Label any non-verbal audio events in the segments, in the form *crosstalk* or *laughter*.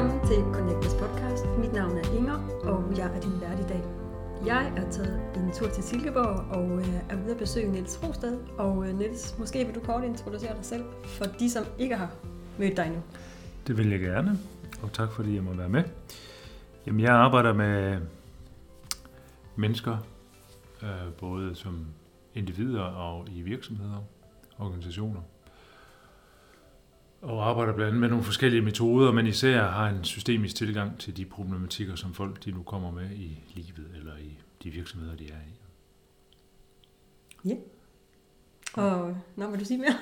Velkommen til Connectors podcast. Mit navn er Inger, og jeg er din vært i dag. Jeg er taget en tur til Silkeborg og øh, er ude at besøge Niels Rostad. Og øh, Niels, måske vil du kort introducere dig selv for de, som ikke har mødt dig endnu. Det vil jeg gerne, og tak fordi jeg må være med. Jamen, jeg arbejder med mennesker, øh, både som individer og i virksomheder, organisationer. Og arbejder blandt andet med nogle forskellige metoder, men især har en systemisk tilgang til de problematikker, som folk de nu kommer med i livet eller i de virksomheder, de er i. Ja. Og når vil du sige mere?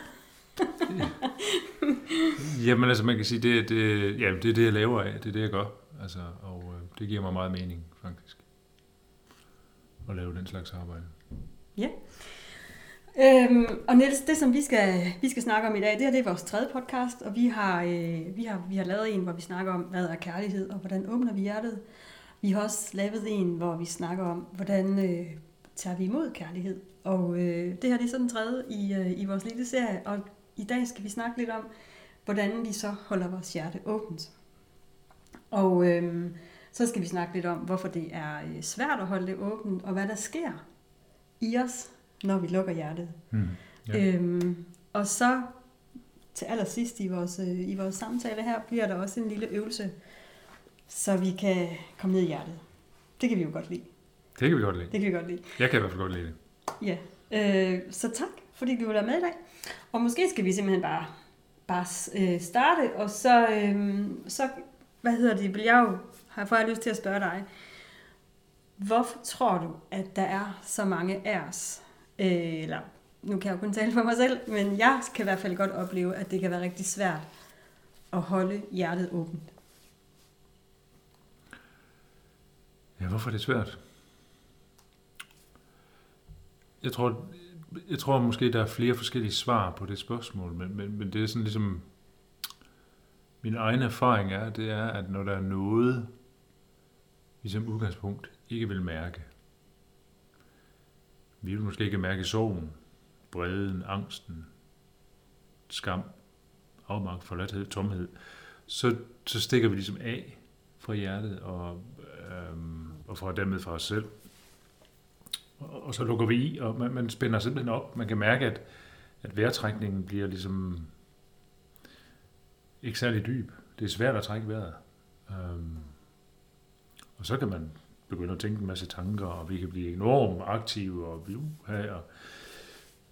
*laughs* Jamen altså, man kan sige, det, det, ja, det er det, jeg laver af. Det er det, jeg gør. Altså, og øh, det giver mig meget mening, faktisk. At lave den slags arbejde. Ja. Øhm, og Niels, det som vi skal, vi skal snakke om i dag, det her det er vores tredje podcast, og vi har, øh, vi, har, vi har lavet en, hvor vi snakker om, hvad er kærlighed, og hvordan åbner vi hjertet. Vi har også lavet en, hvor vi snakker om, hvordan øh, tager vi imod kærlighed. Og øh, det her det er så den tredje i, øh, i vores lille serie, og i dag skal vi snakke lidt om, hvordan vi så holder vores hjerte åbent. Og øh, så skal vi snakke lidt om, hvorfor det er øh, svært at holde det åbent, og hvad der sker i os, når vi lukker hjertet. Hmm. Ja. Øhm, og så til allersidst i vores, øh, i vores samtale her, bliver der også en lille øvelse, så vi kan komme ned i hjertet. Det kan vi jo godt lide. Det kan vi godt lide. Det kan vi godt lide. Jeg kan i hvert fald godt lide det. Ja. Øh, så tak, fordi du være med i dag. Og måske skal vi simpelthen bare, bare øh, starte, og så, øh, så, hvad hedder det, vil jeg jo, har jeg lyst til at spørge dig, hvorfor tror du, at der er så mange af os, øh, eller nu kan jeg jo kun tale for mig selv, men jeg kan i hvert fald godt opleve, at det kan være rigtig svært at holde hjertet åbent. Ja, hvorfor er det svært? Jeg tror, jeg tror måske, der er flere forskellige svar på det spørgsmål, men, men, men det er sådan ligesom... Min egen erfaring er, det er, at når der er noget, vi som udgangspunkt ikke vil mærke, vi vil måske ikke mærke sorgen, breden, angsten, skam, afmagt, forladthed, tomhed, så, så stikker vi ligesom af fra hjertet og, øhm, og fra dermed fra os selv. Og, og så lukker vi i, og man, man spænder simpelthen op. Man kan mærke, at, at vejrtrækningen bliver ligesom ikke særlig dyb. Det er svært at trække vejret. Øhm, og så kan man begynde at tænke en masse tanker, og vi kan blive enormt aktive og vi her. Og,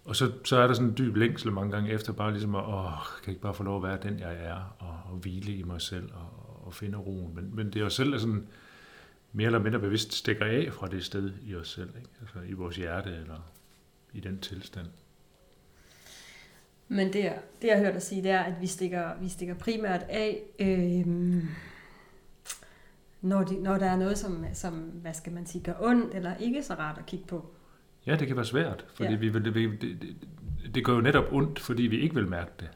og så, så er der sådan en dyb længsel mange gange efter, bare ligesom at, åh, kan jeg ikke bare få lov at være den, jeg er, og, og hvile i mig selv, og, og finde roen. Men, men det er jo selv, der sådan mere eller mindre bevidst stikker af fra det sted i os selv, ikke? altså i vores hjerte, eller i den tilstand. Men det, det jeg har hørt dig sige, det er, at vi stikker, vi stikker primært af, øh, når, de, når der er noget, som, som, hvad skal man sige, gør ondt, eller ikke så rart at kigge på. Ja, det kan være svært, fordi Ja. vi det, det, det, det gør jo netop ondt, fordi vi ikke vil mærke det.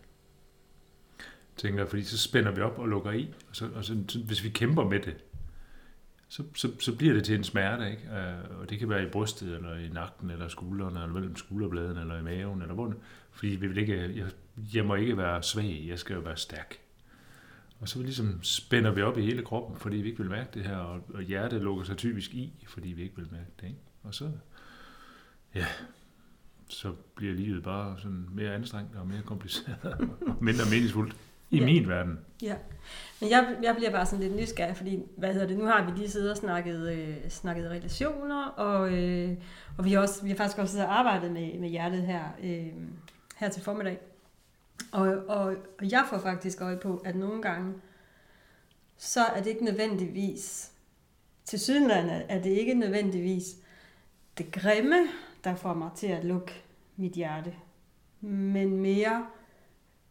Tænker fordi så spænder vi op og lukker i, og, så, og så, hvis vi kæmper med det, så, så, så bliver det til en smerte, ikke? Øh, Og det kan være i brystet, eller i nakken, eller skuldrene, eller mellem skulderbladene, eller i maven, eller hvor Fordi vi vil ikke, jeg, jeg må ikke være svag, jeg skal jo være stærk. Og så ligesom spænder vi op i hele kroppen, fordi vi ikke vil mærke det her, og, og hjertet lukker sig typisk i, fordi vi ikke vil mærke det, ikke? Og så, ja, så bliver livet bare sådan mere anstrengt og mere kompliceret *laughs* og mindre meningsfuldt i Ja. min verden. Ja. Men jeg, jeg bliver bare sådan lidt nysgerrig, fordi, hvad hedder det, nu har vi lige siddet og snakket, øh, snakket relationer, og, øh, og vi, har også, vi har faktisk også arbejdet med, med hjertet her, øh, her til formiddag. Og, og, og jeg får faktisk øje på, at nogle gange, så er det ikke nødvendigvis, til sydenlandet er det ikke nødvendigvis det grimme, der får mig til at lukke mit hjerte, men mere,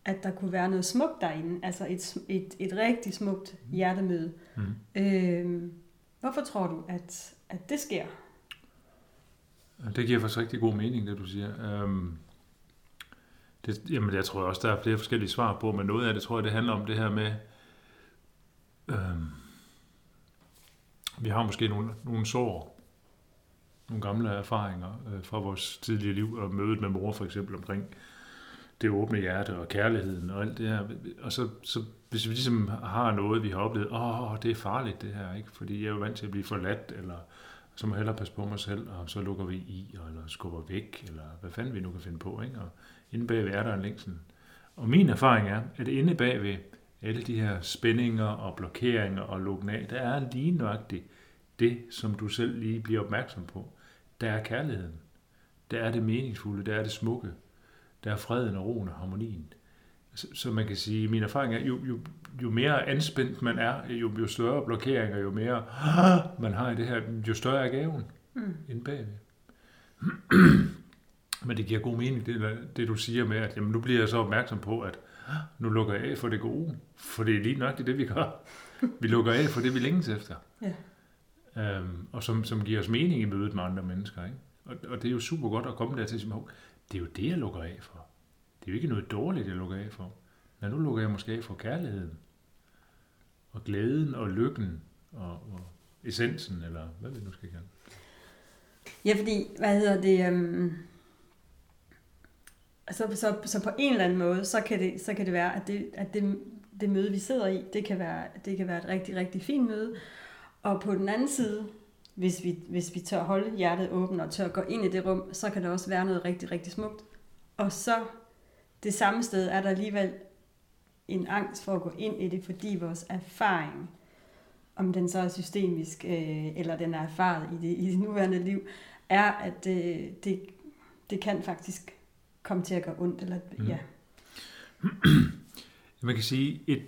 at der kunne være noget smukt derinde, altså et, et, et rigtig smukt hjertemøde. Mm. Øh, hvorfor tror du, at, at det sker? Det giver faktisk rigtig god mening, det du siger. Øhm, det, jamen, jeg tror også, der er flere forskellige svar på, men noget af det tror jeg, det handler om det her med, øh, vi har måske nogle, nogle sår, nogle gamle erfaringer øh, fra vores tidlige liv, og mødet med mor for eksempel omkring det åbne hjerte og kærligheden og alt det her. Og så, så hvis vi ligesom har noget, vi har oplevet, åh, det er farligt det her, ikke? fordi jeg er jo vant til at blive forladt, eller så må jeg hellere passe på mig selv, og så lukker vi i, eller skubber væk, eller hvad fanden vi nu kan finde på. Ikke? Og inde bagved er der en længsel. Og min erfaring er, at inde bagved alle de her spændinger og blokeringer og lukken af, der er lige nøjagtigt det, som du selv lige bliver opmærksom på. Der er kærligheden. Der er det meningsfulde, der er det smukke. Der er freden og roen og harmonien. Så, så man kan sige, min erfaring er, jo, jo, jo mere anspændt man er, jo, jo større blokeringer, jo mere man har i det her, jo større er gaven mm. inde bagved. Men det giver god mening, det, det du siger med, at jamen, nu bliver jeg så opmærksom på, at nu lukker jeg af for det gode. For det er lige nok det, vi gør. Vi lukker af for det, vi længes efter. Ja. Øhm, og som, som giver os mening i mødet med andre mennesker. Ikke? Og, og det er jo super godt at komme der til at sige, det er jo det, jeg lukker af for. Det er jo ikke noget dårligt, jeg lukker af for. Men nu lukker jeg måske af for kærligheden. Og glæden og lykken og, og essensen, eller hvad vi nu skal kalde Ja, fordi, hvad hedder det, øhm, så, så, så på en eller anden måde, så kan det, så kan det være, at, det, at det, det møde, vi sidder i, det kan, være, det kan være et rigtig, rigtig fint møde. Og på den anden side, hvis vi, hvis vi tør holde hjertet åbent og tør gå ind i det rum, så kan det også være noget rigtig, rigtig smukt. Og så det samme sted er der alligevel en angst for at gå ind i det, fordi vores erfaring, om den så er systemisk, øh, eller den er erfaret i det, i det nuværende liv, er, at øh, det, det kan faktisk komme til at gøre ondt. Eller, mm. ja. *clears throat* Man kan sige, et,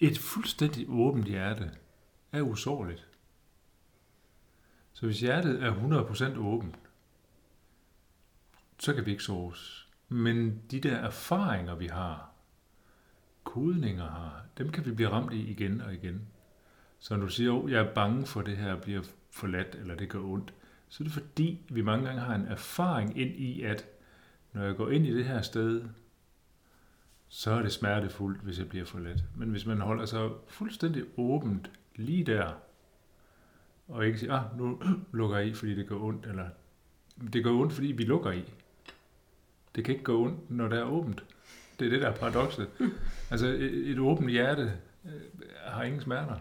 et fuldstændig åbent hjerte er usårligt. Så hvis hjertet er 100% åbent, så kan vi ikke såres. Men de der erfaringer, vi har, kodninger har, dem kan vi blive ramt i igen og igen. Så når du siger, at oh, jeg er bange for det her bliver forladt, eller det gør ondt, så er det fordi, vi mange gange har en erfaring ind i, at når jeg går ind i det her sted, så er det smertefuldt, hvis jeg bliver forladt. Men hvis man holder sig fuldstændig åbent lige der, og ikke siger, ah, nu lukker jeg i, fordi det gør ondt, eller det gør ondt, fordi vi lukker i. Det kan ikke gå ondt, når det er åbent. Det er det, der er paradokset. *laughs* Altså, et, et åbent hjerte øh, har ingen smerter.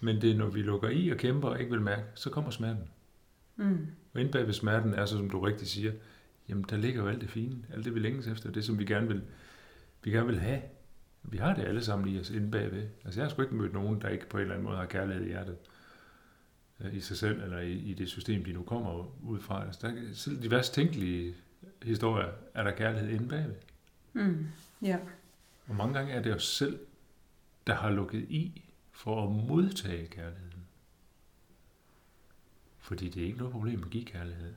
Men det er, når vi lukker i og kæmper og ikke vil mærke, så kommer smerten. Mm. Og inde bag ved smerten er så, som du rigtig siger, jamen der ligger jo alt det fine, alt det vi længes efter, det som vi gerne vil, vi gerne vil have. Vi har det alle sammen i os inde bagved. Altså jeg har sgu ikke mødt nogen, der ikke på en eller anden måde har kærlighed i hjertet øh, i sig selv, eller i, i det system, de nu kommer ud fra. Altså, der, selv de værst tænkelige historier, er der kærlighed inde bagved. Mm, ja. Og mange gange er det os selv, der har lukket i for at modtage kærligheden. Fordi det er ikke noget problem at give kærlighed.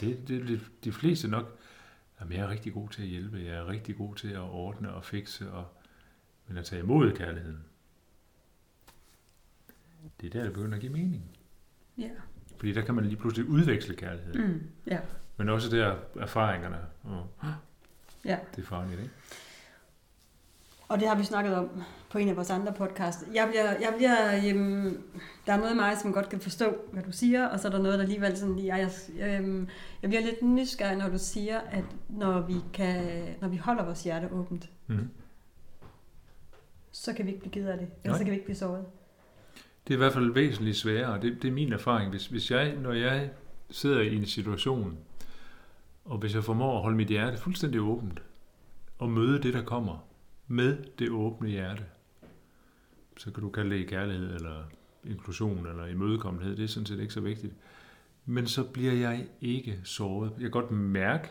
Det, det, det de fleste nok, jamen jeg er rigtig god til at hjælpe, jeg er rigtig god til at ordne og fikse, og, men at tage imod kærligheden, det er der, det begynder at give mening. Ja. Fordi der kan man lige pludselig udveksle kærlighed. Mm, ja. Men også der erfaringerne. Og, ja. Det er farligt, ikke? Og det har vi snakket om på en af vores andre podcast. Jeg bliver, jeg bliver, øhm, der er noget i mig, som godt kan forstå, hvad du siger, og så er der noget, der alligevel sådan, jeg, jeg, øhm, jeg bliver lidt nysgerrig, når du siger, at når vi, kan, når vi holder vores hjerte åbent, mm. så kan vi ikke blive givet af det, eller Nej. så kan vi ikke blive såret. Det er i hvert fald væsentligt sværere, det, det er min erfaring. Hvis, hvis jeg, når jeg sidder i en situation, og hvis jeg formår at holde mit hjerte fuldstændig åbent, og møde det, der kommer, med det åbne hjerte, så kan du kalde det kærlighed, eller inklusion, eller imødekommenhed, det er sådan set ikke så vigtigt. Men så bliver jeg ikke såret. Jeg kan godt mærke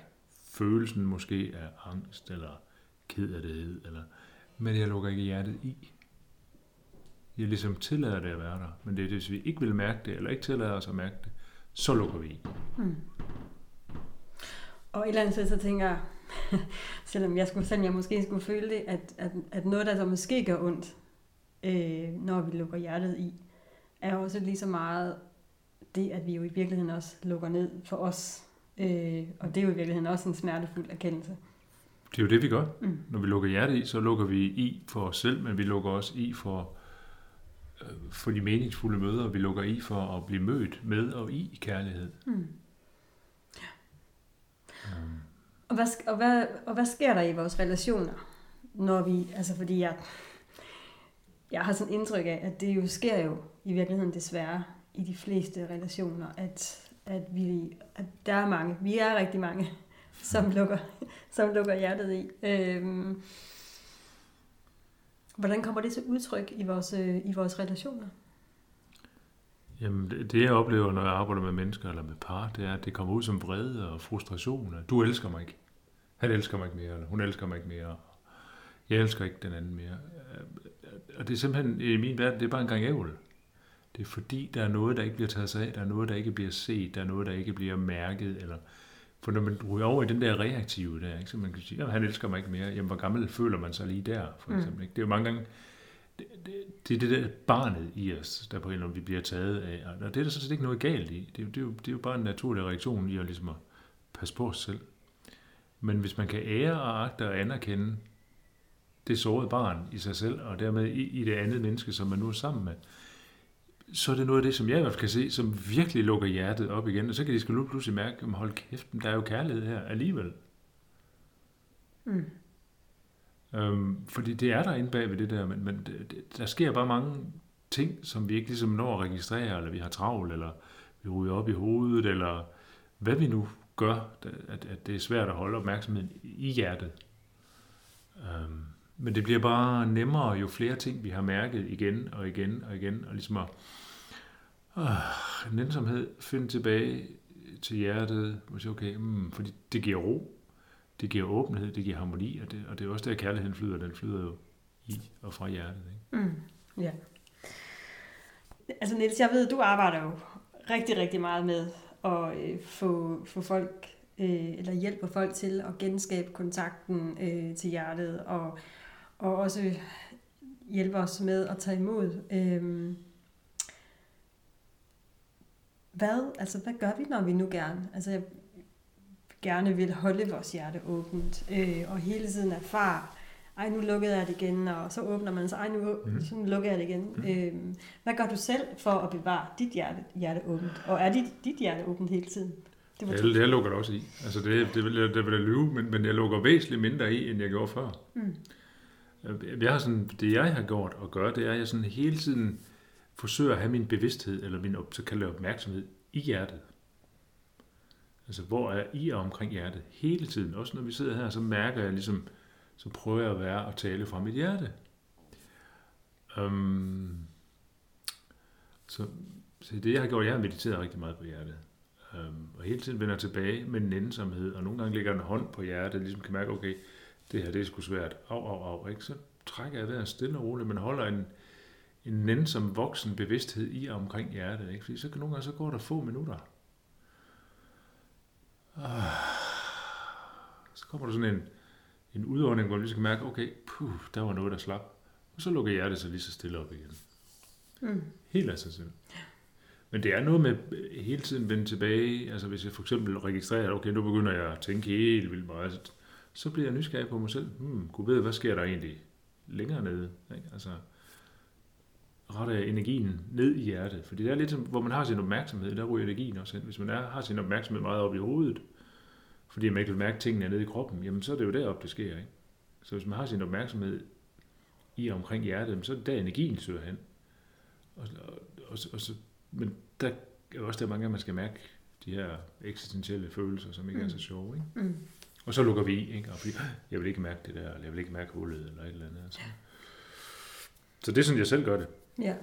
følelsen måske af angst, eller kederlighed, eller, men jeg lukker ikke hjertet i. Jeg ligesom tillader det at være der. Men det er det, hvis vi ikke vil mærke det, eller ikke tillader os at mærke det, så lukker vi i. Hmm. Og et eller andet sted, så tænker jeg, *laughs* selvom jeg, skulle, selvom jeg måske skulle føle det, at, at, at noget, der så måske gør ondt, øh, når vi lukker hjertet i, er også lige så meget det, at vi jo i virkeligheden også lukker ned for os. Øh, og det er jo i virkeligheden også en smertefuld erkendelse. Det er jo det, vi gør. Mm. Når vi lukker hjertet i, så lukker vi i for os selv, men vi lukker også i for, øh, for de meningsfulde møder. Vi lukker i for at blive mødt med og i kærlighed. Mm. Ja. Um. Og hvad, og, hvad, og hvad sker der i vores relationer, når vi, altså fordi jeg, jeg har sådan indtryk af, at det jo sker jo i virkeligheden desværre i de fleste relationer, at, at, vi, at der er mange, vi er rigtig mange, som lukker, som lukker hjertet i. Øhm, hvordan kommer det til udtryk i vores, øh, i vores relationer? Jamen, det, det jeg oplever, når jeg arbejder med mennesker eller med par, det er, at det kommer ud som vrede og frustration. Du elsker mig ikke. Han elsker mig ikke mere, eller hun elsker mig ikke mere. Jeg elsker ikke den anden mere. Og det er simpelthen, i min verden, det er bare en gang ævl. Det er fordi, der er noget, der ikke bliver taget sig af, der er noget, der ikke bliver set, der er noget, der ikke bliver mærket, eller for når man ryger over i den der reaktive der, ikke, så man kan sige, at han elsker mig ikke mere, jamen hvor gammel føler man sig lige der, for mm. eksempel. Ikke? Det er jo mange gange, det, det, det er det der barnet i os, der på en eller anden vi bliver taget af, og det er der sådan set ikke noget galt i. Det, det, er, jo, det er jo bare en naturlig reaktion i at, ligesom at passe på os selv. Men hvis man kan ære og agte og anerkende det sårede barn i sig selv, og dermed i, i det andet menneske, som man nu er sammen med, så er det noget af det, som jeg i hvert fald kan se, som virkelig lukker hjertet op igen. Og så kan de skal nu pludselig mærke, at hold kæft, der er jo kærlighed her alligevel. Mm. Øhm, fordi det er der inde bag ved det der, men, men det, der sker bare mange ting, som vi ikke ligesom når at registrere, eller vi har travlt, eller vi ryger op i hovedet, eller hvad vi nu gør, at, at det er svært at holde opmærksomheden i hjertet. Øhm, men det bliver bare nemmere, jo flere ting vi har mærket igen og igen og igen, og ligesom at øh, nænsomhed finde tilbage til hjertet, og sige, okay, mm, fordi det giver ro, det giver åbenhed, det giver harmoni, og det, og det er også der, kærligheden flyder, den flyder jo i og fra hjertet. Ikke? Mm, ja. Altså Niels, jeg ved, du arbejder jo rigtig, rigtig meget med og øh, få, få folk, øh, eller hjælpe folk til at genskabe kontakten øh, til hjertet, og og også hjælpe os med at tage imod. Øh, hvad, altså, hvad gør vi, når vi nu gerne, altså, jeg gerne vil holde vores hjerte åbent, øh, og hele tiden erfare, ej, nu lukkede jeg det igen, og så åbner man sig, ej, nu, mm. lukker jeg det igen. Mm. Øhm, hvad gør du selv for at bevare dit hjerte, hjerte åbent? Og er dit, dit hjerte åbent hele tiden? Det var jeg, jeg lukker det også i. Altså det, det, vil, det vil jeg lyve, men, men jeg lukker væsentligt mindre i, end jeg gjorde før. Mm. Jeg har sådan, det jeg har gjort og gør, det er, at jeg sådan hele tiden forsøger at have min bevidsthed, eller min så kalder opmærksomhed, i hjertet. Altså, hvor er I omkring hjertet? Hele tiden. Også når vi sidder her, så mærker jeg ligesom, så prøver jeg at være og tale fra mit hjerte. Um, så, så det jeg har gjort, jeg har mediteret rigtig meget på hjertet. Um, og hele tiden vender tilbage med nænsomhed, og nogle gange ligger en hånd på hjertet, ligesom kan mærke, okay, det her det er sgu svært, au, au, au, ikke? så trækker jeg vejret stille og roligt, men holder en, en nænsom voksen bevidsthed i og omkring hjertet, ikke? fordi så kan nogle gange så går der få minutter. Ah, så kommer der sådan en, en udånding, hvor vi skal mærke, okay, puh, der var noget, der slap. Og så lukker hjertet sig lige så stille op igen. Mm. Helt af sig selv. Men det er noget med hele tiden vende tilbage. Altså hvis jeg for eksempel registrerer, okay, nu begynder jeg at tænke helt vildt meget så bliver jeg nysgerrig på mig selv. Hmm, kunne ved, hvad sker der egentlig længere nede? Ikke? Altså, retter energien ned i hjertet. Fordi det er lidt som, hvor man har sin opmærksomhed, der ryger energien også hen. Hvis man er, har sin opmærksomhed meget op i hovedet, fordi man ikke vil mærke tingene nede i kroppen, jamen så er det jo deroppe, det sker. Ikke? Så hvis man har sin opmærksomhed i og omkring hjertet, så er det der energien søger hen. Og, og, og, og så, men der er også der mange, man skal mærke de her eksistentielle følelser, som ikke mm. er så sjove. Ikke? Mm. Og så lukker vi i, ikke? Og fordi, jeg vil ikke mærke det der, eller jeg vil ikke mærke hullet, eller et eller andet. Altså. Så det er sådan, jeg selv gør det. Ja,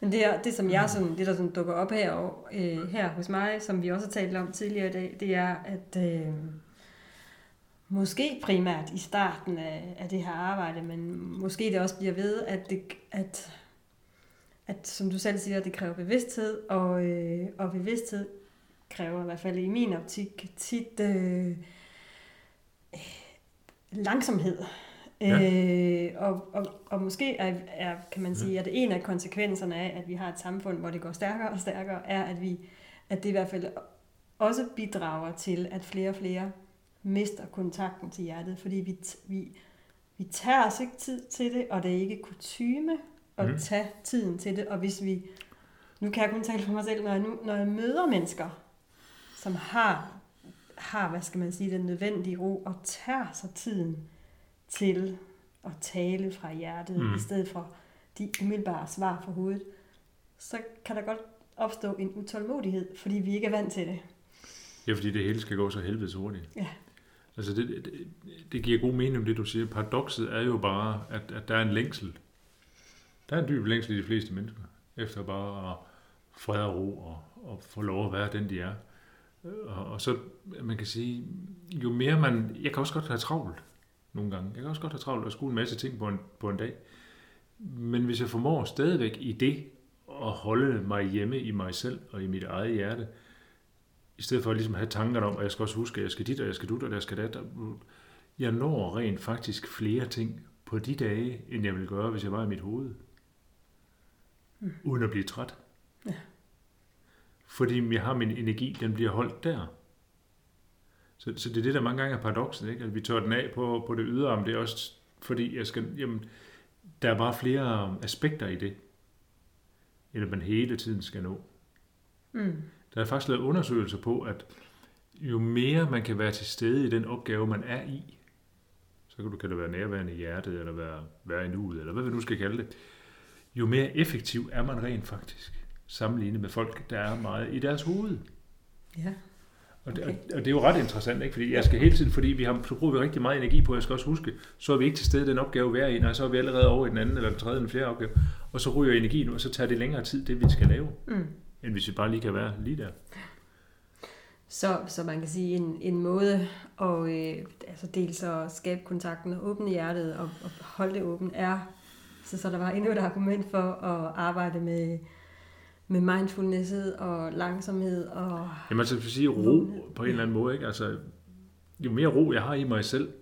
men det, er, det som jeg sådan, det der sådan dukker op her, og, øh, her hos mig, som vi også har talt om tidligere i dag, det er, at øh, måske primært i starten af, af det her arbejde, men måske det også bliver ved, at, det, at, at som du selv siger, det kræver bevidsthed, og, øh, og bevidsthed kræver i hvert fald i min optik tit... Øh, langsomhed. Ja. Øh, og, og, og måske er, er, kan man sige, at en af konsekvenserne af, at vi har et samfund, hvor det går stærkere og stærkere, er, at, vi, at det i hvert fald også bidrager til, at flere og flere mister kontakten til hjertet, fordi vi, vi, vi tager os ikke tid til det, og det er ikke kutyme at mm. tage tiden til det, og hvis vi, nu kan jeg kun tale for mig selv, når jeg, nu, når jeg møder mennesker, som har har, hvad skal man sige, den nødvendige ro og tager sig tiden til at tale fra hjertet, Mm. i stedet for de umiddelbare svar fra hovedet, så kan der godt opstå en utålmodighed, fordi vi ikke er vant til det. Ja, fordi det hele skal gå så helvedes hurtigt. Ja. Altså, det, det, det giver god mening, det du siger. Paradokset er jo bare, at, at der er en længsel. Der er en dyb længsel i de fleste mennesker, efter bare at fred og ro og, og få lov at være den, de er. Og, og så, man kan sige, jo mere man... Jeg kan også godt have travlt nogle gange. Jeg kan også godt have travlt og skulle en masse ting på en, på en dag. Men hvis jeg formår stadigvæk i det at holde mig hjemme i mig selv og i mit eget hjerte, i stedet for at ligesom have tankerne om, at jeg skal også huske, at jeg skal dit, og jeg skal dut, og jeg skal dat. Jeg når rent faktisk flere ting på de dage, end jeg ville gøre, hvis jeg var i mit hoved. Mm. Uden at blive træt. Ja. Fordi jeg har min energi, den bliver holdt der. Så, så det er det, der mange gange er paradokset, ikke? at vi tør den af på, på det ydre, men det er også fordi, jeg skal, jamen, der er bare flere aspekter i det, end at man hele tiden skal nå. Mm. Der er faktisk lavet undersøgelser på, at jo mere man kan være til stede i den opgave, man er i, så kan du kan det være nærværende i hjertet, eller være, være i nuet, eller hvad vi nu skal kalde det, jo mere effektiv er man rent faktisk, sammenlignet med folk, der er meget i deres hoved. Ja. Og det, Okay. og det er jo ret interessant, ikke? fordi jeg skal hele tiden, fordi vi har, så bruger vi rigtig meget energi på, jeg skal også huske, så er vi ikke til stede den opgave, vi er i, nej, så er vi allerede over i den anden, eller den tredje, eller den fjerde opgave, og så ryger energien, og så tager det længere tid, det vi skal lave, Mm. end hvis vi bare lige kan være lige der. Så, så man kan sige, en, en måde at øh, altså dels at skabe kontakten og åbne hjertet og, og holde det åbent er, så, så der var endnu et argument for at arbejde med, med mindfulness og langsomhed og Jamen altså, vil sige ro på en eller anden måde, ikke? Altså, jo mere ro jeg har i mig selv,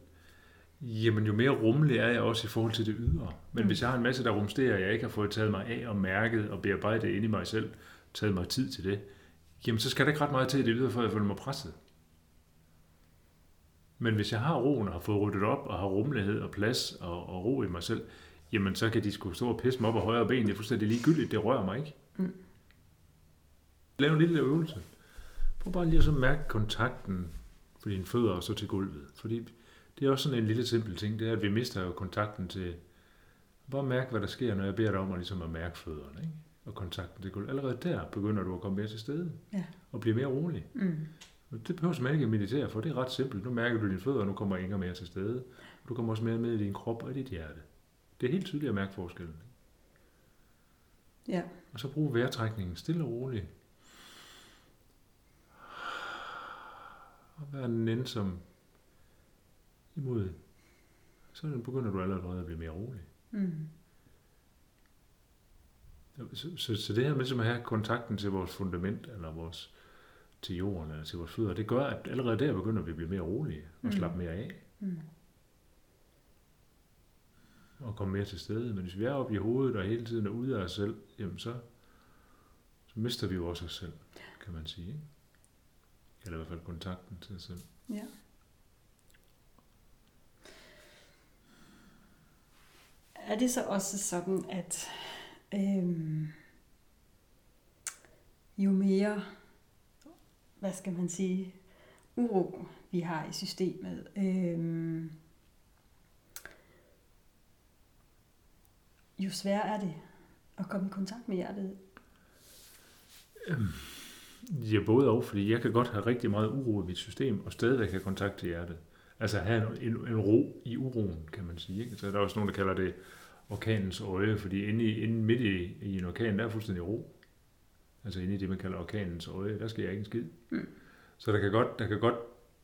jamen jo mere rummelig er jeg også i forhold til det ydre. Men Mm. hvis jeg har en masse, der rumsterer, jeg ikke har fået taget mig af og mærket og bearbejdet det inde i mig selv, taget mig tid til det, jamen så skal der ikke ret meget til det ydre, for jeg føler mig presset. Men hvis jeg har roen og har fået ryddet op og har rummelighed og plads og, og ro i mig selv, jamen så kan de sgu stå og pisse mig op og højre ben. Det er fuldstændig ligegyldigt. Det rører mig ikke. Mm. Lav en lille øvelse. Prøv bare lige at så mærke kontakten for dine fødder og så til gulvet. Fordi det er også sådan en lille simpel ting, det er, at vi mister jo kontakten til... Bare mærke, hvad der sker, når jeg beder dig om at, ligesom at mærke fødderne. Ikke? Og kontakten til gulvet. Allerede der begynder du at komme mere til stede. Ja. Og blive mere rolig. mm, Og Det behøver man ikke at meditere for, det er ret simpelt. Nu mærker du dine fødder, og nu kommer Inger mere til stede. Du kommer også mere med i din krop og i dit hjerte. Det er helt tydeligt at mærke forskellen. ja. Og så brug vejrtrækningen stille og roligt. Og vær nænsom imod. Så begynder du allerede at blive mere rolig. Mm, Så, så, så det her med at have kontakten til vores fundament, eller vores, til jorden, eller til vores fødder, det gør, at allerede der begynder vi at blive mere rolige, og Mm. slappe mere af, mm, og komme mere til stede. Men hvis vi er oppe i hovedet, og hele tiden er ude af os selv, jamen så, så mister vi jo også os selv, kan man sige. Ikke? Eller i hvert fald kontakten til os selv. ja. Er det så også sådan, at øhm, jo mere, hvad skal man sige, uro vi har i systemet, øhm, jo sværere er det at komme i kontakt med hjertet. Ja, både og, fordi jeg kan godt have rigtig meget uro i mit system, og stadigvæk have kontakt til hjertet. Altså have en, en ro i uroen, kan man sige. Ikke? Så der er også nogen, der kalder det orkanens øje, fordi inde, i, inde midt i, i en orkan, der er fuldstændig ro. Altså inde i det, man kalder orkanens øje, der sker ikke en skid. Mm. Så der kan, godt, der, kan godt,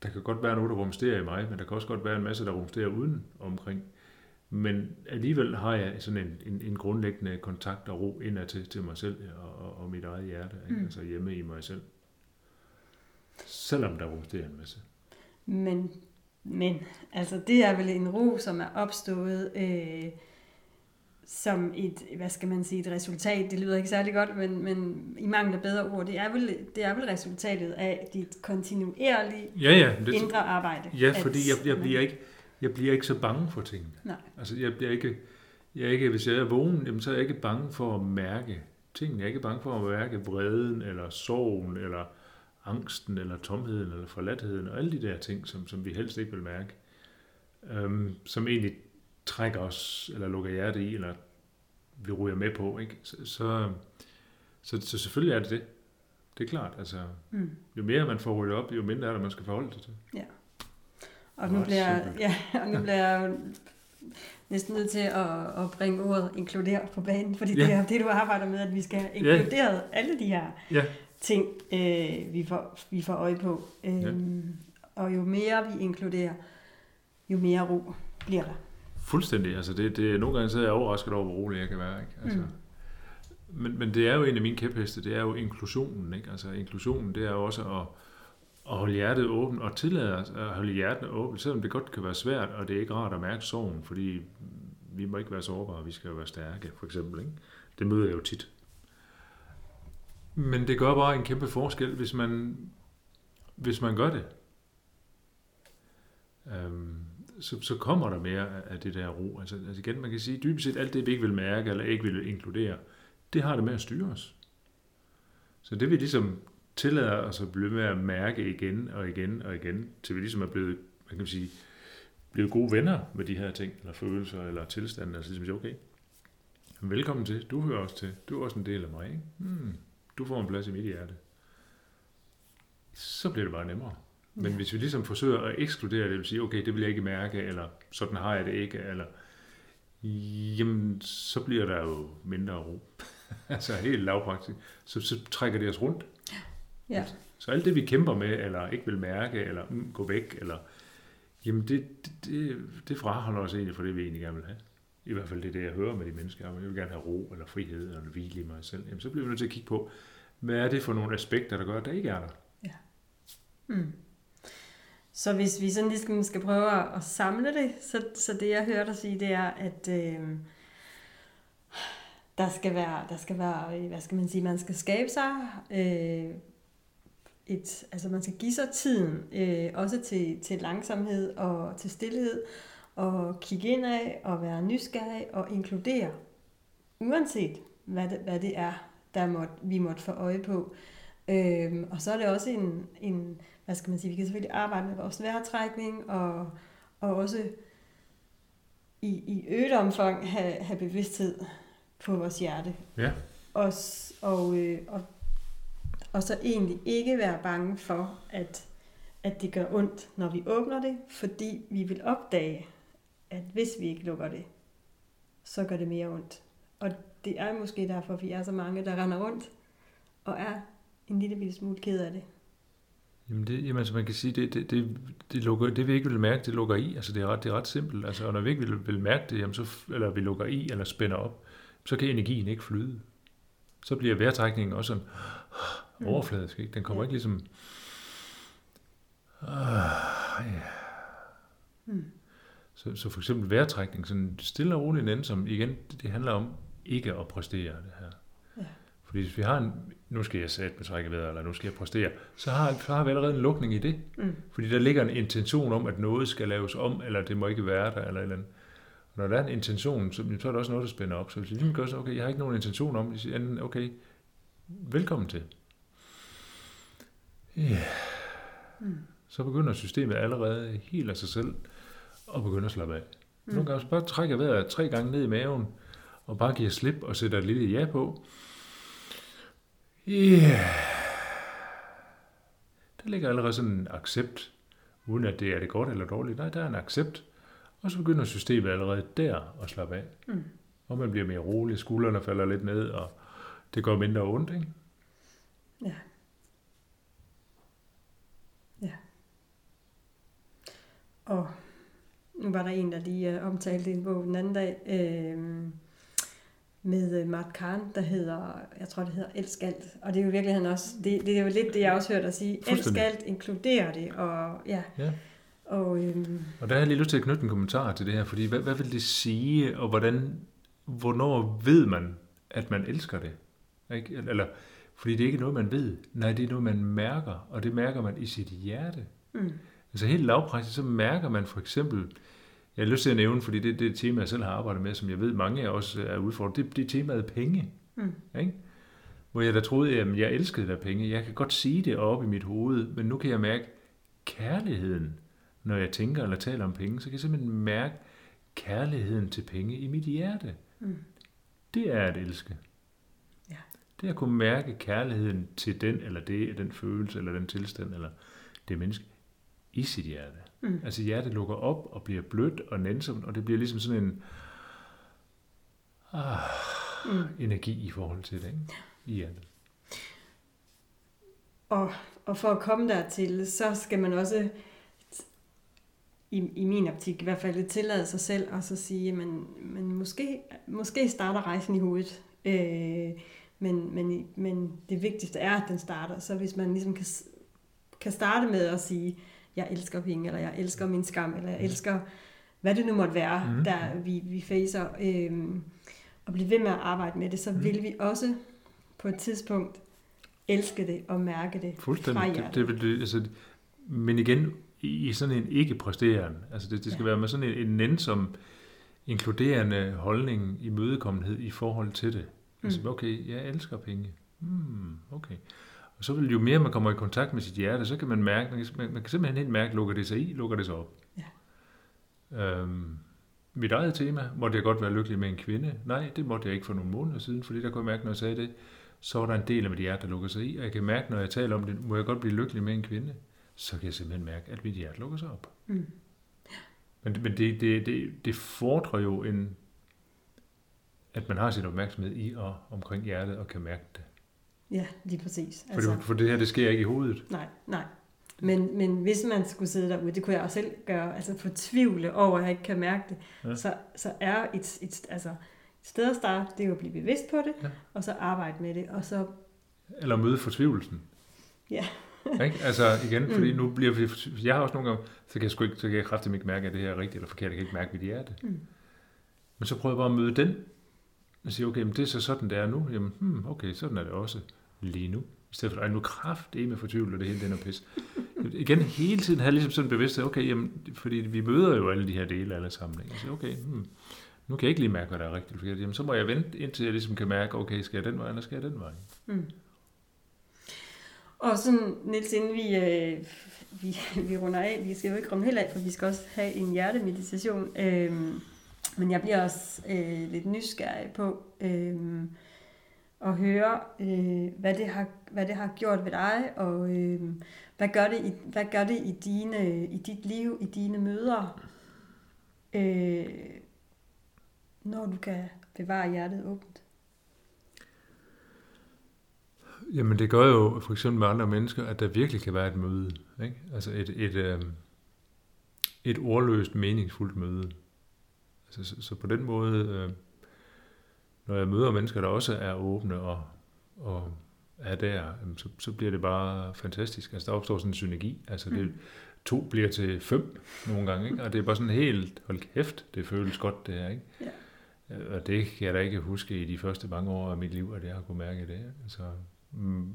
der kan godt være noget, der rumsterer i mig, men der kan også godt være en masse, der rumsterer uden omkring. Men alligevel har jeg sådan en, en, en grundlæggende kontakt og ro indad til, til mig selv og, og, og mit eget hjerte, ikke? Mm. altså hjemme i mig selv. Selvom der rumsterer en masse. Men, men altså det er vel en ro, som er opstået øh, som et, hvad skal man sige, et resultat. Det lyder ikke særlig godt, men, men i mangel af bedre ord, det er vel, det er vel resultatet af dit kontinuerlige Ja, ja. Det, indre arbejde. ja, fordi jeg, jeg, bliver ikke, jeg bliver ikke så bange for tingene. Nej. Altså, jeg bliver ikke, jeg er ikke, hvis jeg er vågen, jamen, så er jeg ikke bange for at mærke tingene. Jeg er ikke bange for at mærke vreden, eller sorgen, eller angsten, eller tomheden, eller forladtheden, og alle de der ting, som, som vi helst ikke vil mærke, øhm, som egentlig trækker os, eller lukker hjertet i, eller vi ryger med på, ikke? Så, så, så, så selvfølgelig er det det. Det er klart, altså, Mm. jo mere man får ryddet op, jo mindre er der, man skal forholde sig til. Og nu bliver, simpelt. ja, *laughs* og nu bliver jeg næsten nødt til at, at bringe ordet inkludere på banen, fordi det Ja. er det, du arbejder med, at vi skal have inkluderet alle de her Ja. ting, øh, vi, får, vi får øje på. Øhm, Og jo mere vi inkluderer, jo mere ro bliver der. Fuldstændig. Altså det, det, nogle gange så er jeg overrasket over, hvor rolig jeg kan være. Ikke? Altså, Mm. men, men det er jo en af mine kæpheste, det er jo inklusionen. Ikke? Altså inklusionen, det er jo også at, at holde hjertet åbent og tillade os at holde hjertet åbent, selvom det godt kan være svært, og det er ikke rart at mærke sorgen, fordi vi må ikke være sårbare, vi skal jo være stærke, for eksempel. Ikke? Det møder jeg jo tit. Men det gør bare en kæmpe forskel, hvis man, hvis man gør det. Øhm, så, så kommer der mere af- det der ro. Altså, altså igen, man kan sige, dybest set alt det, vi ikke vil mærke, eller ikke vil inkludere, det har det med at styre os. Så det vi ligesom tillader os at blive med at mærke igen og igen og igen, til vi ligesom er blevet, man kan sige, blevet gode venner med de her ting, eller følelser, eller tilstande, altså ligesom sige, okay, velkommen til, du hører også til, du er også en del af mig, ikke? Hmm, du får en plads i mit hjerte. Så bliver det bare nemmere. Men Ja. hvis vi ligesom forsøger at ekskludere det, det vil sige, okay, det vil jeg ikke mærke, eller sådan har jeg det ikke, eller jamen, så bliver der jo mindre ro. *laughs* altså helt lavpraktisk. Så, så trækker det os rundt. Ja. Så alt det, vi kæmper med, eller ikke vil mærke, eller mm, gå væk, eller jamen det, det, det, det fraholder os egentlig for det, vi egentlig gerne vil have. I hvert fald det det, jeg hører med de mennesker. Jeg vil gerne have ro, eller frihed, eller hvile i mig selv. Jamen, så bliver vi nødt til at kigge på, hvad er det for nogle aspekter, der gør, at der ikke er der? Mm. Så hvis vi sådan ligesom skal prøve at samle det, så, så det jeg hører dig sige, det er, at øh, der skal være, der skal være, hvad skal man sige, man skal skabe sig øh, et, altså man skal give sig tiden, øh, også til, til langsomhed og til stillhed, og kigge ind af og være nysgerrig og inkludere, uanset hvad det, hvad det er, der måtte, vi måtte få øje på. Øhm, og så er det også en, en, hvad skal man sige, vi kan selvfølgelig arbejde med vores vejrtrækning, og, og også i, i øget omfang have, have bevidsthed på vores hjerte. Ja. Og, s- og, øh, og, og så egentlig ikke være bange for, at, at det gør ondt, når vi åbner det, fordi vi vil opdage, at hvis vi ikke lukker det, så gør det mere ondt. Og det er måske derfor, vi er så mange, der render rundt og er en lille bitte smule ked af det. Jamen, det, jamen altså man kan sige, det, det, det, det, lukker, det vi ikke vil mærke, det lukker i. Altså det er ret, det er ret simpelt. Altså, og når vi ikke vil, vil mærke det, jamen, så, eller vi lukker i eller spænder op, så kan energien ikke flyde. Så bliver vejrtrækningen også sådan overfladisk. Ikke? Den kommer ikke ligesom... Ah, ja. Mm. Så, så for eksempel vejrtrækning, sådan stille og roligt en som igen, det, det handler om ikke at præstere det her. Ja. Fordi hvis vi har en, nu skal jeg sætte med trække vejret, eller nu skal jeg præstere, så har, så har vi allerede en lukning i det. Mm. Fordi der ligger en intention om, at noget skal laves om, eller det må ikke være der, eller eller andet. Og når der er en intention, så, så er der også noget, der spænder op. Så hvis vi lige gør så, okay, jeg har ikke nogen intention om, det, siger okay, velkommen til. Ja. Mm. Så begynder systemet allerede helt af sig selv at begynde at slappe af. Mm. Nogle gange så bare trækker vejret tre gange ned i maven, og bare giver slip og sætter et lille ja på. Ja. Yeah. Der ligger allerede sådan en accept, uden at det er det godt eller dårligt. Nej, der er en accept. Og så begynder systemet allerede der at slappe af. Mm. Og man bliver mere rolig, skuldrene falder lidt ned, og det går mindre ondt, ikke? Ja. Og nu var der en, der lige uh, omtalte en bog den anden dag, øh, med uh, Mart Kahn, der hedder, jeg tror det hedder Elsk alt. Og det er jo i virkeligheden også, det, det er jo lidt det, jeg også hørte dig sige. Elsk alt, inkluderer det, og ja. Ja. Og øhm, Og der har jeg lige lyst til at knytte en kommentar til det her, fordi hvad, hvad vil det sige, og hvordan, hvornår ved man, at man elsker det? Ikke? Eller, fordi det er ikke noget, man ved. Nej, det er noget, man mærker, og det mærker man i sit hjerte. mm, Altså helt lavpraktisk, så mærker man for eksempel, jeg har lyst til at nævne, fordi det, det er et tema, jeg selv har arbejdet med, som jeg ved mange af os er udfordret, det, det er temaet penge. mm, Ikke? hvor jeg da troede, at jeg elskede der penge. Jeg kan godt sige det op i mit hoved, men nu kan jeg mærke kærligheden, når jeg tænker eller taler om penge, så kan jeg simpelthen mærke kærligheden til penge i mit hjerte. Mm. Det er at elske. Ja. Det er at kunne mærke kærligheden til den eller det, den følelse eller den tilstand eller det menneske i sit hjerte. Mm. Altså hjertet lukker op og bliver blødt og nænsomt, og det bliver ligesom sådan en ah, Mm. energi i forhold til det, ikke? I hjertet. Og, og for at komme dertil, så skal man også, i, i min optik i hvert fald, tillade sig selv og så sige, men, men måske, måske starter rejsen i hovedet. Øh, men, men, men det vigtigste er, at den starter. Så hvis man ligesom kan, kan starte med at sige, jeg elsker penge, eller jeg elsker min skam, eller jeg elsker, hvad det nu måtte være, mm. der vi, vi facer, øh, og blive ved med at arbejde med det, så Mhm. vil vi også på et tidspunkt elske det og mærke det fra Fuldstændig. Det, hjertet. det, vil det, altså, men igen, i, i sådan en ikke-præsteren. Altså det, det skal Ja. være med sådan en, en nænsom, inkluderende holdning, imødekommenhed i forhold til det. Altså, Mm. okay, jeg elsker penge. Hmm, okay. Og så vil jo mere man kommer i kontakt med sit hjerte, så kan man mærke, man kan, man, kan simpelthen helt mærke, lukker det sig i, lukker det sig op. Ja. Øhm, mit eget tema, måtte jeg godt være lykkelig med en kvinde? Nej, det måtte jeg ikke for nogle måneder siden, fordi der kunne jeg mærke, når jeg sagde det, så var der en del af mit hjerte, der lukker sig i, og jeg kan mærke, når jeg taler om det, må jeg godt blive lykkelig med en kvinde, så kan jeg simpelthen mærke, at mit hjerte lukker sig op. Mm. Men, men det, det, det, det fordrer jo en, at man har sin opmærksomhed i og omkring hjertet og kan mærke det. Ja, lige præcis. For, altså, det, for det her, det sker ikke i hovedet. Nej, nej. Men, men hvis man skulle sidde derude, det kunne jeg også selv gøre, altså fortvivle over, at jeg ikke kan mærke det, Ja. så, så er et, et, altså, et sted at starte, det er jo at blive bevidst på det, Ja. ja. og så arbejde med det, og så, Eller møde fortvivlelsen. Ja. *laughs* ikke? Altså igen, fordi Mm. nu bliver vi, jeg har også nogle gange, så kan jeg, sgu ikke, så kan jeg kraftigt ikke mærke, at det her er rigtigt eller forkert, jeg kan ikke mærke mit hjerte. mm, Men så prøver jeg bare at møde den, man siger, okay, men det er så sådan, det er nu. Jamen, hmm, okay, sådan er det også lige nu. I stedet for, at nu kraft det er med fortvivlet, det hele den er pis. Igen, hele tiden have ligesom sådan bevidsthed, okay, jamen, fordi vi møder jo alle de her dele alle sammen. Ikke? Så okay, hmm, nu kan jeg ikke lige mærke, hvad der er rigtigt forkert. Jamen, så må jeg vente, indtil jeg ligesom kan mærke, okay, skal jeg den vej, eller skal jeg den vej? mm. Og sådan, Niels, inden vi, øh, vi, vi runder af, vi skal jo ikke runde helt af, for vi skal også have en hjertemeditation, øh, men jeg bliver også øh, lidt nysgerrig på øh, at høre, øh, hvad, det har, hvad det har gjort ved dig, og øh, hvad, gør det i, hvad gør det i, dine, i dit liv, i dine møder, øh, når du kan bevare hjertet åbent. Jamen det gør jo for eksempel med andre mennesker, at der virkelig kan være et møde. Ikke? Altså et, et, øh, et ordløst, meningsfuldt møde. Så, så på den måde, øh, når jeg møder mennesker, der også er åbne og, og er der, så, så bliver det bare fantastisk. Altså der opstår sådan en synergi. Altså det, to bliver til fem nogle gange, ikke? og det er bare sådan helt, hold kæft, det føles godt det her. Ikke? Ja. Øh, Og det kan jeg da ikke huske i de første mange år af mit liv, at jeg har kunne mærke det. Altså, mm,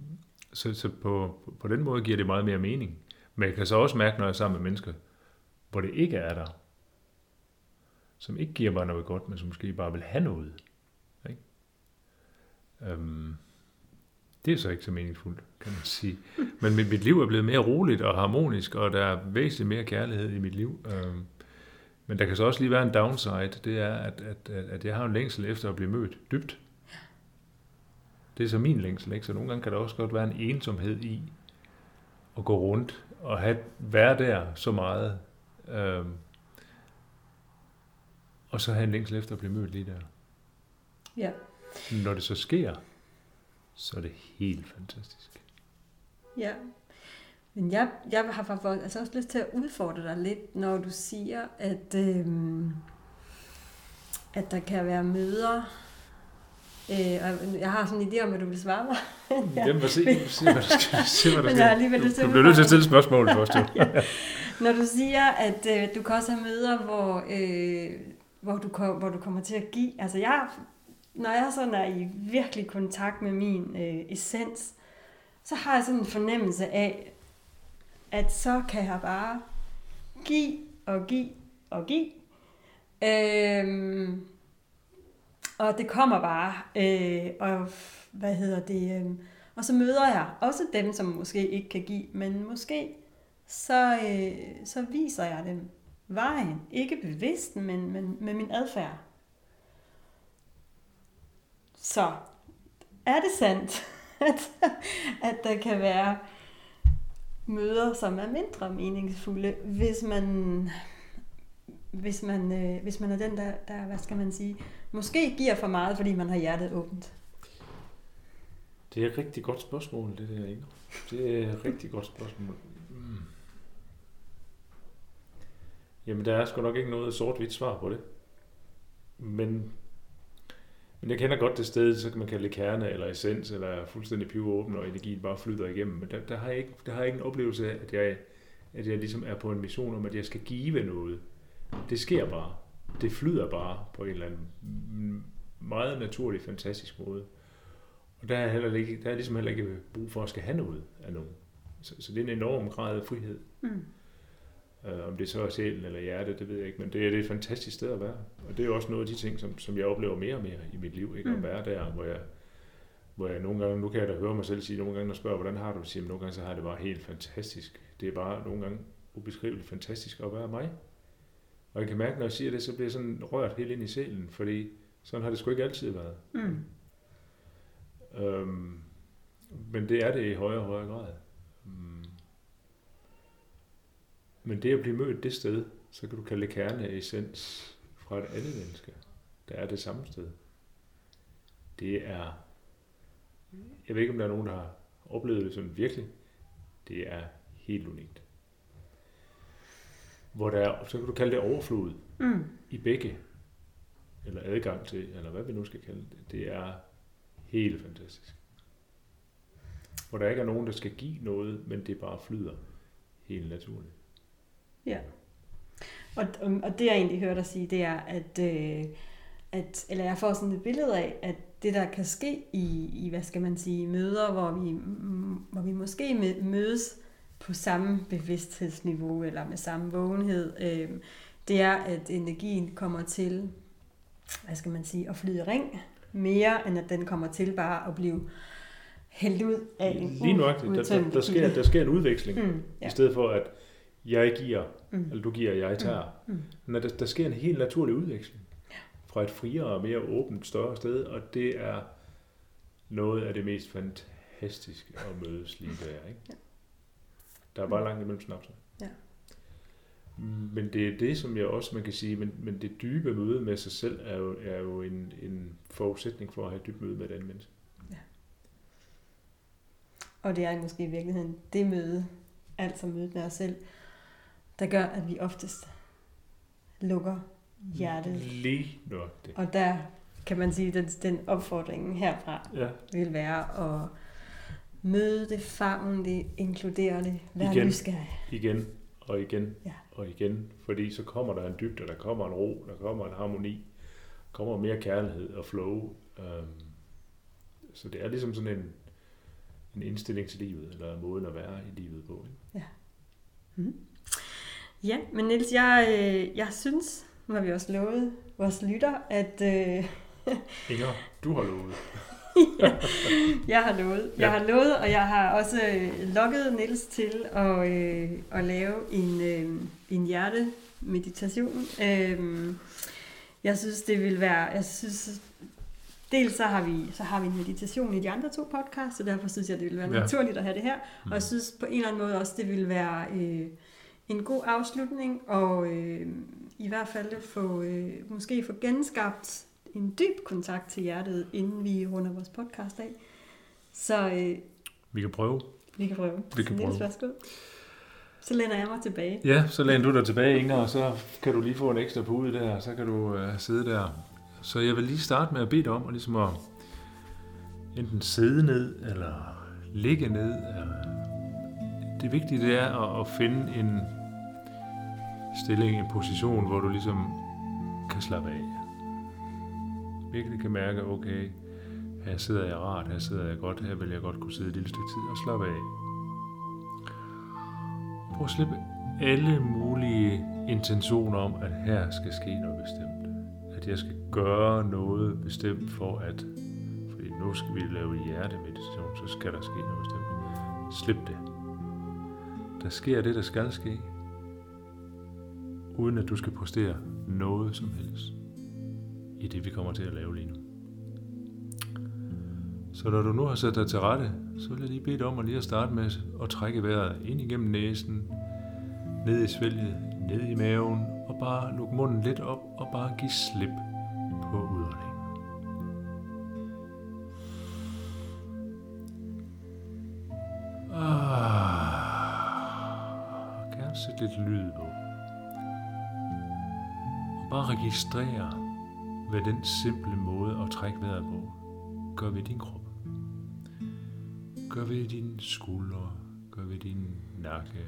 så så på, på den måde giver det meget mere mening. Men jeg kan så også mærke, når jeg er sammen med mennesker, hvor det ikke er der, som ikke giver mig noget godt, men som måske bare vil have noget. Ikke? Øhm, det er så ikke så meningsfuldt, kan man sige. Men mit, mit liv er blevet mere roligt og harmonisk, og der er væsentligt mere kærlighed i mit liv. Øhm, men der kan så også lige være en downside, det er, at, at, at, at jeg har en længsel efter at blive mødt dybt. Det er så min længsel, ikke? Så nogle gange kan der også godt være en ensomhed i at gå rundt og have, være der så meget. Øhm, og så have en længsel efter at blive mødt lige der. Ja. Når det så sker, så er det helt fantastisk. Ja. Men jeg, jeg har faktisk altså også lyst til at udfordre dig lidt, når du siger, at, øhm, at der kan være møder. Øh, og jeg har sådan en idé om, at du vil svare mig. ja. *laughs* Jamen, se, se, hvad der *laughs* skal, se, hvad der Men jeg har alligevel lyst til du, du bliver nødt til at stille spørgsmål først, jo. *laughs* Når du siger, at øh, du kan også have møder, hvor, øh, hvor, du hvor du kommer til at give. Altså jeg, når jeg sådan er i virkelig kontakt med min øh, essens, så har jeg sådan en fornemmelse af, at så kan jeg bare give og give og give. Øhm, og det kommer bare. Øh, og hvad hedder det, øh, og så møder jeg også dem, som måske ikke kan give, men måske så, øh, så viser jeg dem vejen. Ikke bevidst, men, men med min adfærd. Så er det sandt, *laughs* at, at der kan være møder, som er mindre meningsfulde, hvis man, hvis man, øh, hvis man er den, der, der, hvad skal man sige, måske giver for meget, fordi man har hjertet åbent. Det er et rigtig godt spørgsmål, det der, Inger. Det er et rigtig godt spørgsmål. Mm. Jamen, der er sgu nok ikke noget sort-hvidt svar på det. Men, men jeg kender godt det sted, så kan man kalde det kerne eller essens, eller fuldstændig pivåben, åben, og energien bare flyder igennem. Men der, der, har jeg ikke, der har jeg ikke en oplevelse af, at jeg, at jeg ligesom er på en mission om, at jeg skal give noget. Det sker bare. Det flyder bare på en eller anden meget naturlig, fantastisk måde. Og der er, heller ikke, der er ligesom heller ikke brug for at skal have noget af nogen. Så, så det er en enorm grad af frihed. Mm. Uh, om det så er sjælen eller hjertet, det ved jeg ikke, men det er, det er et fantastisk sted at være. Og det er jo også noget af de ting, som, som jeg oplever mere og mere i mit liv, ikke? Mm. at være der, hvor jeg, hvor jeg nogle gange, nu kan jeg da høre mig selv sige, nogle gange, når spørger, hvordan har du det, siger, nogle gange så har det bare helt fantastisk. Det er bare nogle gange ubeskriveligt fantastisk at være mig. Og jeg kan mærke, når jeg siger det, så bliver jeg sådan rørt helt ind i sjælen, fordi sådan har det sgu ikke altid været. Mm. Øhm, men det er det i højere og højere grad. Mm. Men det at blive mødt det sted, så kan du kalde det kerneessens fra et andet menneske, der er det samme sted. Det er, jeg ved ikke om der er nogen, der har oplevet det sådan virkelig, det er helt unikt. Hvor der er, så kan du kalde det overflod mm. i begge, eller adgang til, eller hvad vi nu skal kalde det. Det er helt fantastisk. Hvor der ikke er nogen, der skal give noget, men det bare flyder helt naturligt. Ja. Og, og det jeg egentlig hørte dig sige, det er, at, øh, at eller jeg får sådan et billede af, at det der kan ske i, i hvad skal man sige, møder, hvor vi, hvor vi måske mødes på samme bevidsthedsniveau, eller med samme vågenhed, øh, det er, at energien kommer til, hvad skal man sige, at flyde ring, mere end at den kommer til bare at blive hældt ud af en Lige nok, der, der, der, sker, der sker en udveksling, mm, ja. i stedet for at jeg giver, mm. eller du giver, jeg tager. Mm. Mm. Men der, der sker en helt naturlig udveksling fra et friere og mere åbent, større sted, og det er noget af det mest fantastiske at mødes lige der. Ikke? Ja. Der er bare langt imellem snapsen. Ja. Men det er det, som jeg også man kan sige, men, men det dybe møde med sig selv er jo, er jo en, en forudsætning for at have et dybt møde med den menneske. Ja. Og det er måske i virkeligheden det møde, altså mødet med os selv, der gør, at vi oftest lukker hjertet. Lige det. Og der kan man sige, at den, den opfordring herfra ja. vil være at møde det, favne det, inkludere det, være igen, nysgerrig. Igen og igen ja. og igen, fordi så kommer der en dybde, der kommer en ro, der kommer en harmoni, der kommer mere kærlighed og flow. Um, så det er ligesom sådan en, en indstilling til livet, eller en måde at være i livet på. Ikke? Ja. Mm. Ja, men Niels, jeg, øh, jeg synes, nu har vi også lovet vores lytter, at... Øh, *laughs* Inger, du har lovet. *laughs* ja, jeg har lovet. Jeg ja. har lovet, og jeg har også øh, lukket Niels til at, øh, at lave en, øh, en hjertemeditation. Øh, jeg synes, det vil være... Jeg synes, dels så har, vi, så har vi en meditation i de andre to podcasts, så derfor synes jeg, det vil være ja. naturligt at have det her. Mm. Og jeg synes på en eller anden måde også, det vil være... Øh, en god afslutning, og øh, i hvert fald få, øh, måske få genskabt en dyb kontakt til hjertet, inden vi runder vores podcast af. Så øh, vi kan prøve. Vi kan prøve. Vi kan prøve. Værsgo. Så læner jeg mig tilbage. Ja, så læner du dig tilbage, Inger, og så kan du lige få en ekstra pude der, og så kan du øh, sidde der. Så jeg vil lige starte med at bede dig om at, ligesom at enten sidde ned, eller ligge ned. Eller det vigtige det er at, at finde en, stilling, en position, hvor du ligesom kan slappe af. Virkelig kan mærke, okay, her sidder jeg rart, her sidder jeg godt, her vil jeg godt kunne sidde et lille stykke tid og slappe af. Prøv at slippe alle mulige intentioner om, at her skal ske noget bestemt. At jeg skal gøre noget bestemt for at... Fordi nu skal vi lave hjertemeditation, så skal der ske noget bestemt. Slip det. Der sker det, der skal ske, uden at du skal præstere noget som helst i det, vi kommer til at lave lige nu. Så når du nu har sat dig til rette, så vil jeg lige bede dig om at lige at starte med at trække vejret ind igennem næsen, ned i svælget, ned i maven, og bare lukke munden lidt op og bare give slip på udåndingen. Lidt lyd på. Og bare registrere, hvad den simple måde at trække vejret på gør ved din krop. Gør ved din skuldre, gør ved din nakke,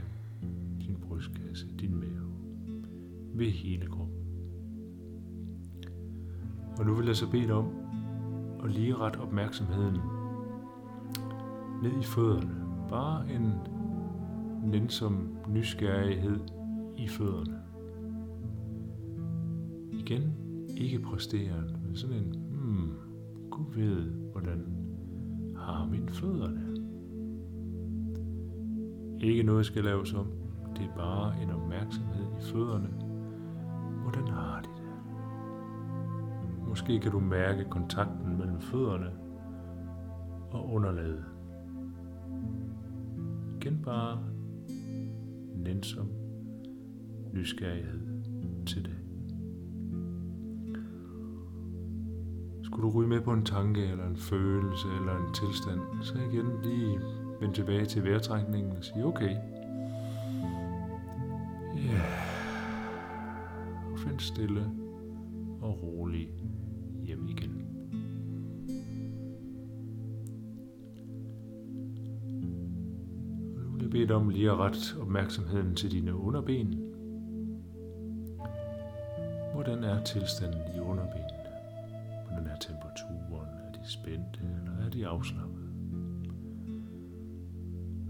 din brystkasse, din mave, ved hele kroppen. Og nu vil jeg så bede dig om at lige ret opmærksomheden ned i fødderne. Bare en nænsom nysgerrighed i fødderne. Igen, ikke præsterende, men sådan en, hmm, Gud ved, hvordan har mine fødderne. Ikke noget skal laves om, det er bare en opmærksomhed i fødderne. Hvordan har de det? Måske kan du mærke kontakten mellem fødderne og underlaget. Igen bare nænsom nysgerrighed til det. Skulle du ryge med på en tanke, eller en følelse, eller en tilstand, så igen lige vend tilbage til vejrtrækningen og sige, okay, ja, yeah. og find stille og rolig Og bede dig om lige at rette opmærksomheden til dine underben. Hvordan er tilstanden i underbenene? Hvordan er temperaturen? Er de spændte, eller er de afslappede?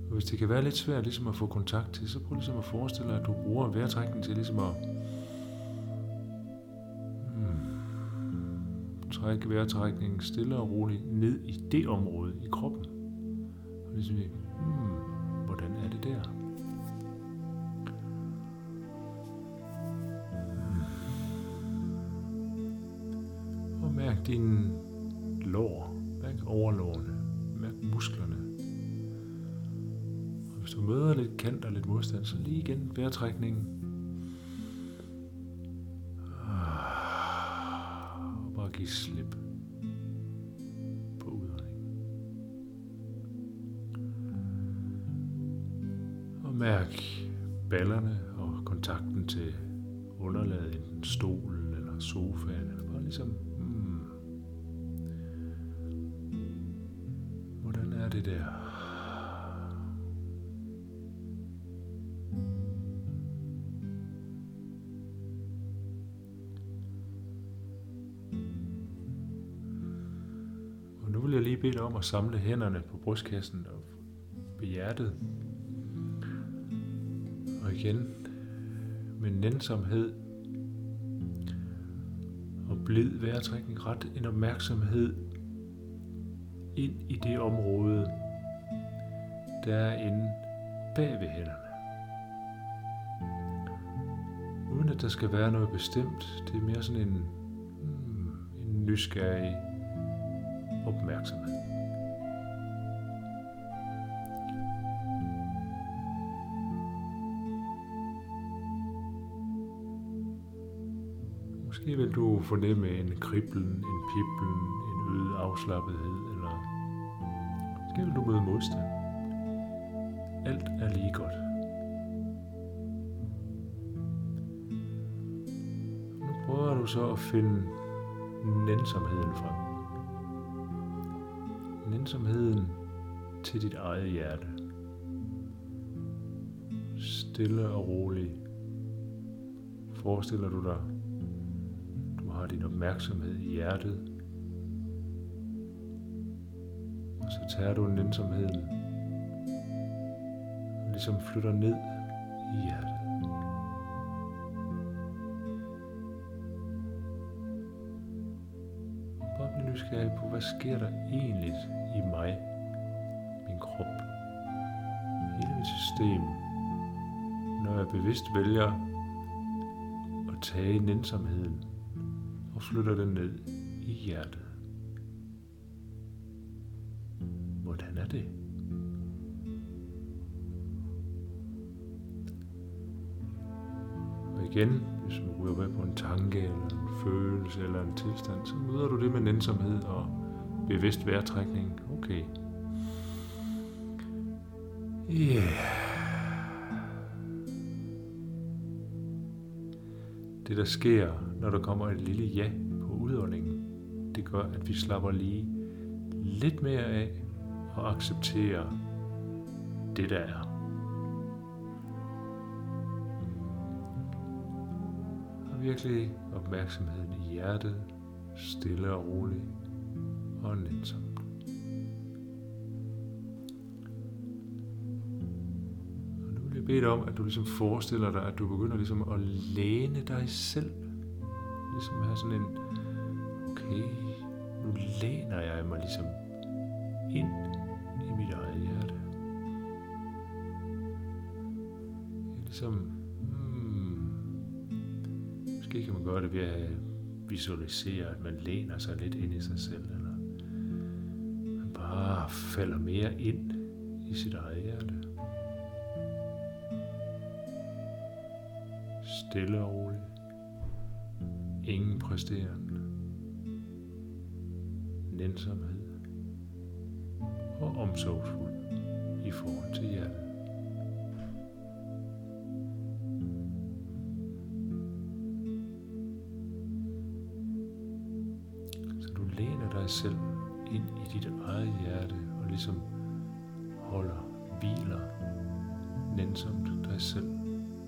Og hvis det kan være lidt svært ligesom at få kontakt til, så prøv ligesom at forestille dig, at du bruger vejrtrækningen til ligesom at hmm, trække vejrtrækningen stille og roligt ned i det område i kroppen. Og ligesom, mærk dine lår, mærk overlårene, mærk musklerne. Og hvis du møder lidt kant og lidt modstand, så lige igen vejrtrækningen. Ah, og bare give slip på. Og mærk ballerne og kontakten til underlaget, enten stolen eller sofaen, eller bare ligesom, det der? Og nu vil jeg lige bede dig om at samle hænderne på brystkassen og ved hjertet. Og igen med nænsomhed og blid vejrtrækning ret en opmærksomhed ind i det område, der er inde bag ved hænderne. Uden at der skal være noget bestemt. Det er mere sådan en, hmm, en nysgerrig opmærksomhed. Måske vil du fornemme en kriblen, en piblen, en øget afslappethed, eller måske vil du møde modstand. Alt er lige godt. Nu prøver du så at finde nænsomheden frem. Nænsomheden til dit eget hjerte. Stille og rolig forestiller du dig, du har din opmærksomhed i hjertet. Så tager du nænsomheden og ligesom flytter ned i hjertet. Bare bliv nysgerrig på, hvad sker der egentlig i mig, min krop, hele mit system, når jeg bevidst vælger at tage nænsomheden og flytter den ned i hjertet. Igen, hvis du ryger med på en tanke, eller en følelse, eller en tilstand, så møder du det med nænsomhed og bevidst vejrtrækning. Okay. Yeah. Det der sker, når der kommer et lille ja på udåndingen, det gør, at vi slapper lige lidt mere af og accepterer det, der er. Virkelig opmærksomheden i hjertet, stille og roligt og nænsomt. Og nu vil jeg bede dig om, at du ligesom forestiller dig, at du begynder ligesom at læne dig selv. Ligesom at have sådan en, okay, nu læner jeg mig ligesom ind i mit eget hjerte. Ligesom, måske kan man gøre det ved at visualisere, at man læner sig lidt ind i sig selv, eller man bare falder mere ind i sit eget hjerte. Stille og roligt. Ingen præsterende. Nænsomhed og omsorgsfuld i forhold til hjertet. Ind i dit eget hjerte og ligesom holder, hviler nænsomt dig selv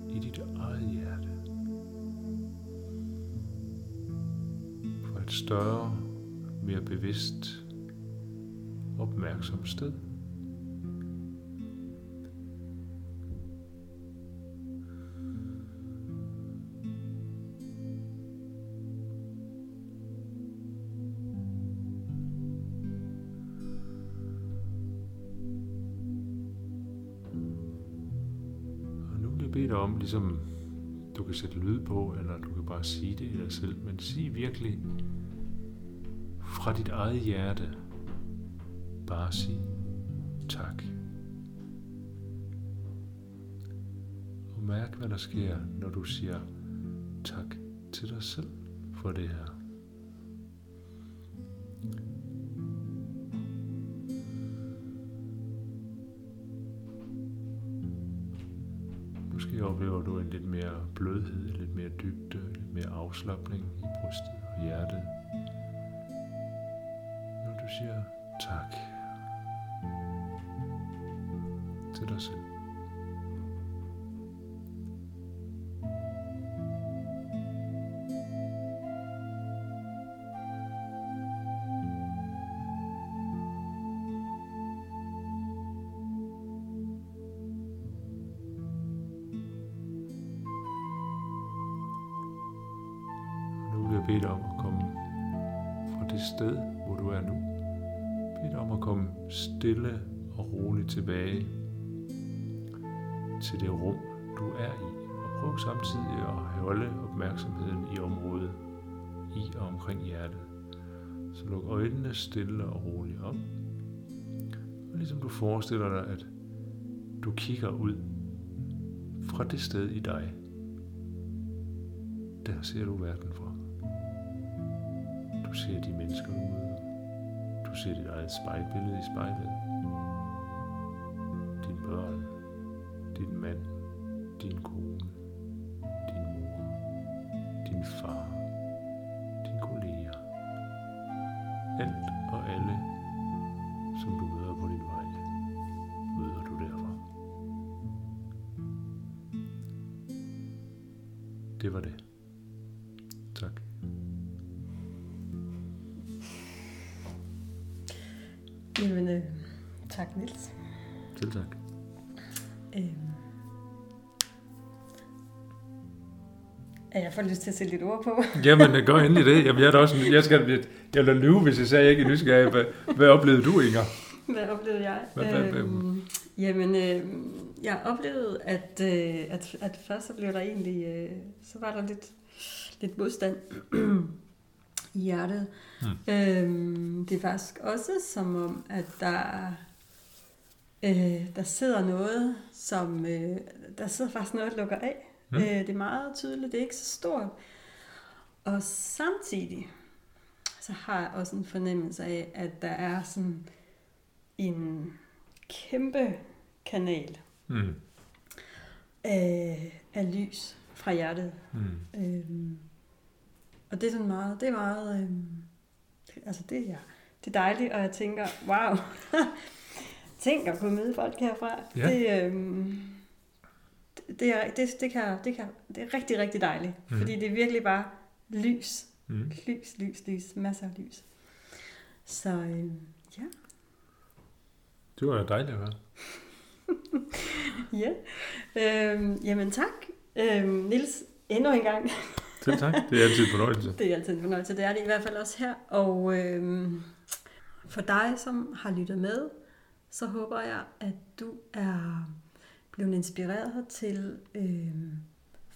i dit eget hjerte. For et større, mere bevidst opmærksom sted. Du kan sætte lyd på, eller du kan bare sige det i dig selv, men sig virkelig fra dit eget hjerte, Bare sig tak. Og mærk, hvad der sker, når du siger tak til dig selv for det her. Måske oplever du en lidt mere blødhed, lidt mere dybde, lidt mere afslappning i brystet og hjertet. Når du siger tak til dig selv. Tilbage til det rum, du er i. Og prøv samtidig at holde opmærksomheden i området i og omkring hjertet. Så luk øjnene stille og roligt op. Og ligesom du forestiller dig, at du kigger ud fra det sted i dig. Der ser du verden fra. Du ser de mennesker ude. Du ser dit eget spejlbillede i spejlet. Dine børn, øh, din mand, får lyst til at sætte lidt ord på. *laughs* Jamen, gør endelig det. Jamen, jeg er da også, jeg skal, jeg vil lyve, hvis jeg sagde, at jeg ikke er nysgerrig. Hvad, hvad oplevede du, Inger? Hvad oplevede jeg? Hvad, hvad, hvad? Øhm, jamen, øh, jeg oplevede, at, øh, at, at først så blev der egentlig, øh, så var der lidt, lidt modstand *clears throat* i hjertet. Mm. Øhm, det er faktisk også som om, at der, øh, der sidder noget, som, øh, der sidder faktisk noget, der lukker af. Mm. Øh, det er meget tydeligt, det er ikke så stort. Og samtidig, så har jeg også en fornemmelse af, at der er sådan en kæmpe kanal Mm. af, af lys fra hjertet. Mm. Øhm, og det er sådan meget, det er meget, øhm, det, altså det er, det er dejligt, og jeg tænker, wow, *laughs* tænk at kunne møde folk herfra. Ja. Det, øhm, det, er, det, det, kan, det, kan, det er rigtig, rigtig dejligt, mm. fordi det er virkelig bare lys, Mm. lys, lys, lys, masser af lys. Så øhm, ja, Det var da dejligt at høre. *laughs* ja. Øhm, jamen tak, øhm, Nils, endnu en gang. *laughs* Selv tak. Det er altid en fornøjelse. Det er altid en fornøjelse. Det er det i hvert fald også her. Og øhm, for dig, som har lyttet med, så håber jeg, at du er blevet inspireret til øh,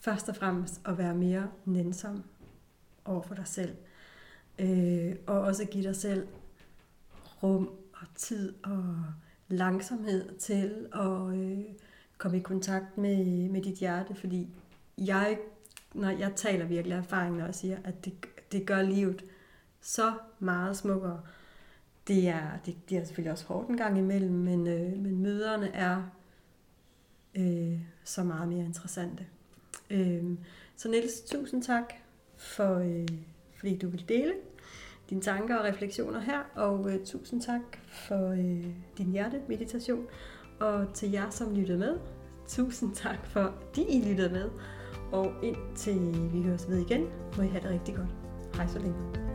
først og fremmest at være mere nænsom over for dig selv. Øh, og også give dig selv rum og tid og langsomhed til at øh, komme i kontakt med, med dit hjerte, fordi jeg når jeg taler virkelig af og siger, at det, det gør livet så meget smukkere. Det er, det, det er selvfølgelig også hårdt en gang imellem, men, øh, men møderne er øh, så meget mere interessante. Øh, så Niels, tusind tak, for, øh, fordi du vil dele dine tanker og refleksioner her, og øh, tusind tak for øh, din hjertemeditation. Og til jer, som lyttede med, tusind tak for, at I lyttede med. Og indtil vi høres ved igen, må I have det rigtig godt. Hej så længe.